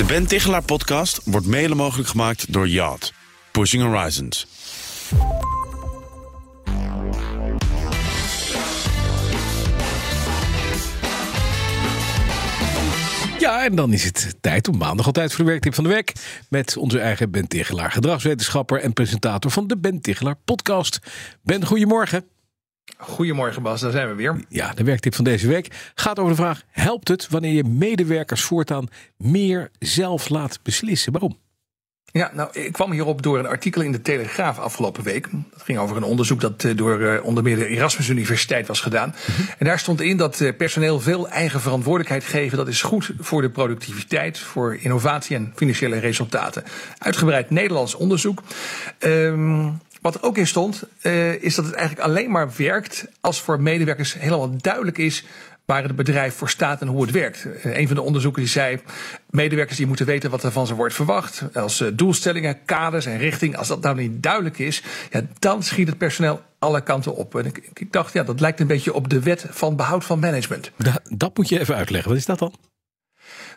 De Ben Tichelaar podcast wordt mede mogelijk gemaakt door Yacht. Pushing Horizons. Ja, en dan is het tijd om maandag altijd voor de werktip van de week. Met onze eigen Ben Tichelaar, gedragswetenschapper en presentator van de Ben Tichelaar podcast. Ben, goedemorgen. Goedemorgen Bas, daar zijn we weer. Ja, de werktip van deze week gaat over de vraag: helpt het wanneer je medewerkers voortaan meer zelf laat beslissen? Waarom? Ja, nou, ik kwam hierop door een artikel in de Telegraaf afgelopen week. Dat ging over een onderzoek dat eh, door eh, onder meer de Erasmus Universiteit was gedaan. En daar stond in dat eh, personeel veel eigen verantwoordelijkheid geven. Dat is goed voor de productiviteit, voor innovatie en financiële resultaten. Uitgebreid Nederlands onderzoek. Um, wat er ook in stond, uh, is dat het eigenlijk alleen maar werkt als voor medewerkers helemaal duidelijk is waar het bedrijf voor staat en hoe het werkt. Uh, een van de onderzoekers die zei, medewerkers die moeten weten wat er van ze wordt verwacht. Als uh, doelstellingen, kaders en richting, als dat nou niet duidelijk is, ja, dan schiet het personeel alle kanten op. En ik, ik dacht, ja, dat lijkt een beetje op de wet van behoud van management. Dat, dat moet je even uitleggen. Wat is dat dan?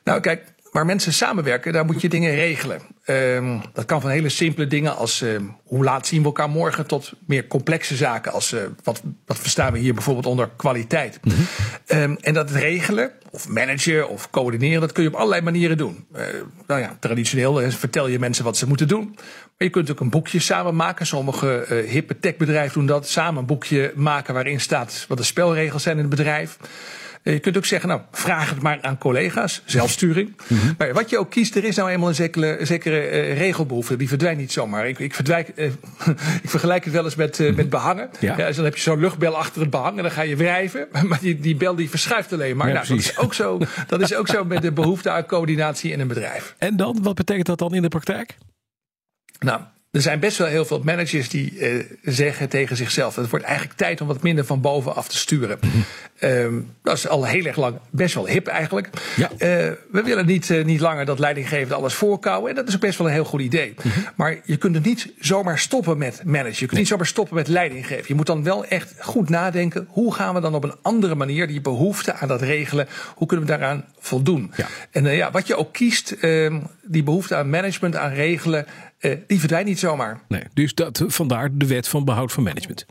Nou, kijk, waar mensen samenwerken, daar moet je dingen regelen. Um, dat kan van hele simpele dingen als uh, hoe laat zien we elkaar morgen, tot meer complexe zaken als uh, wat, wat verstaan we hier bijvoorbeeld onder kwaliteit. Mm -hmm. um, en dat regelen, of managen of coördineren, dat kun je op allerlei manieren doen. Uh, nou ja, traditioneel vertel je mensen wat ze moeten doen. Maar je kunt ook een boekje samen maken. Sommige hippe techbedrijven doen dat. Samen een boekje maken waarin staat wat de spelregels zijn in het bedrijf. Je kunt ook zeggen, nou, vraag het maar aan collega's, zelfsturing. Mm -hmm. Maar wat je ook kiest, er is nou eenmaal een zekere, zekere uh, regelbehoefte. Die verdwijnt niet zomaar. Ik, ik, verdwijk, uh, ik vergelijk het wel eens met, uh, met behangen. Ja. Ja, dus dan heb je zo'n luchtbel achter het behang en dan ga je wrijven. Maar die, die bel die verschuift alleen maar. Ja, nou, dat, is ook zo, dat is ook zo met de behoefte aan coördinatie in een bedrijf. En dan, wat betekent dat dan in de praktijk? Nou, er zijn best wel heel veel managers die zeggen tegen zichzelf: het wordt eigenlijk tijd om wat minder van bovenaf te sturen. Mm -hmm. Um, dat is al heel erg lang best wel hip eigenlijk. Ja. Uh, we willen niet, uh, niet langer dat leidinggevende alles voorkouwen. En dat is ook best wel een heel goed idee. Mm -hmm. Maar je kunt er niet zomaar stoppen met managen. Je kunt nee. niet zomaar stoppen met leiding geven. Je moet dan wel echt goed nadenken: hoe gaan we dan op een andere manier die behoefte aan dat regelen, hoe kunnen we daaraan voldoen? Ja. En ja, wat je ook kiest, die behoefte aan management, aan regelen. Die verdwijnt niet zomaar. Nee, dus dat, vandaar de wet van behoud van management.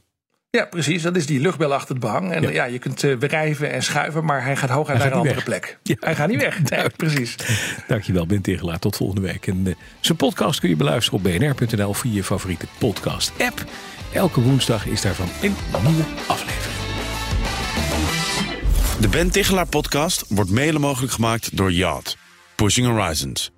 Ja, precies. Dat is die luchtbel achter het behang. En ja, ja je kunt uh, wrijven en schuiven, maar hij gaat hooguit naar een andere weg. plek. Ja. Hij gaat niet weg. Nee, precies. Dankjewel, Ben Tegelaar. Tot volgende week. En uh, zijn podcast kun je beluisteren op bnr.nl via je favoriete podcast-app. Elke woensdag is daarvan een nieuwe aflevering. De Ben Tegelaar podcast wordt mede mogelijk gemaakt door Yacht. Pushing Horizons.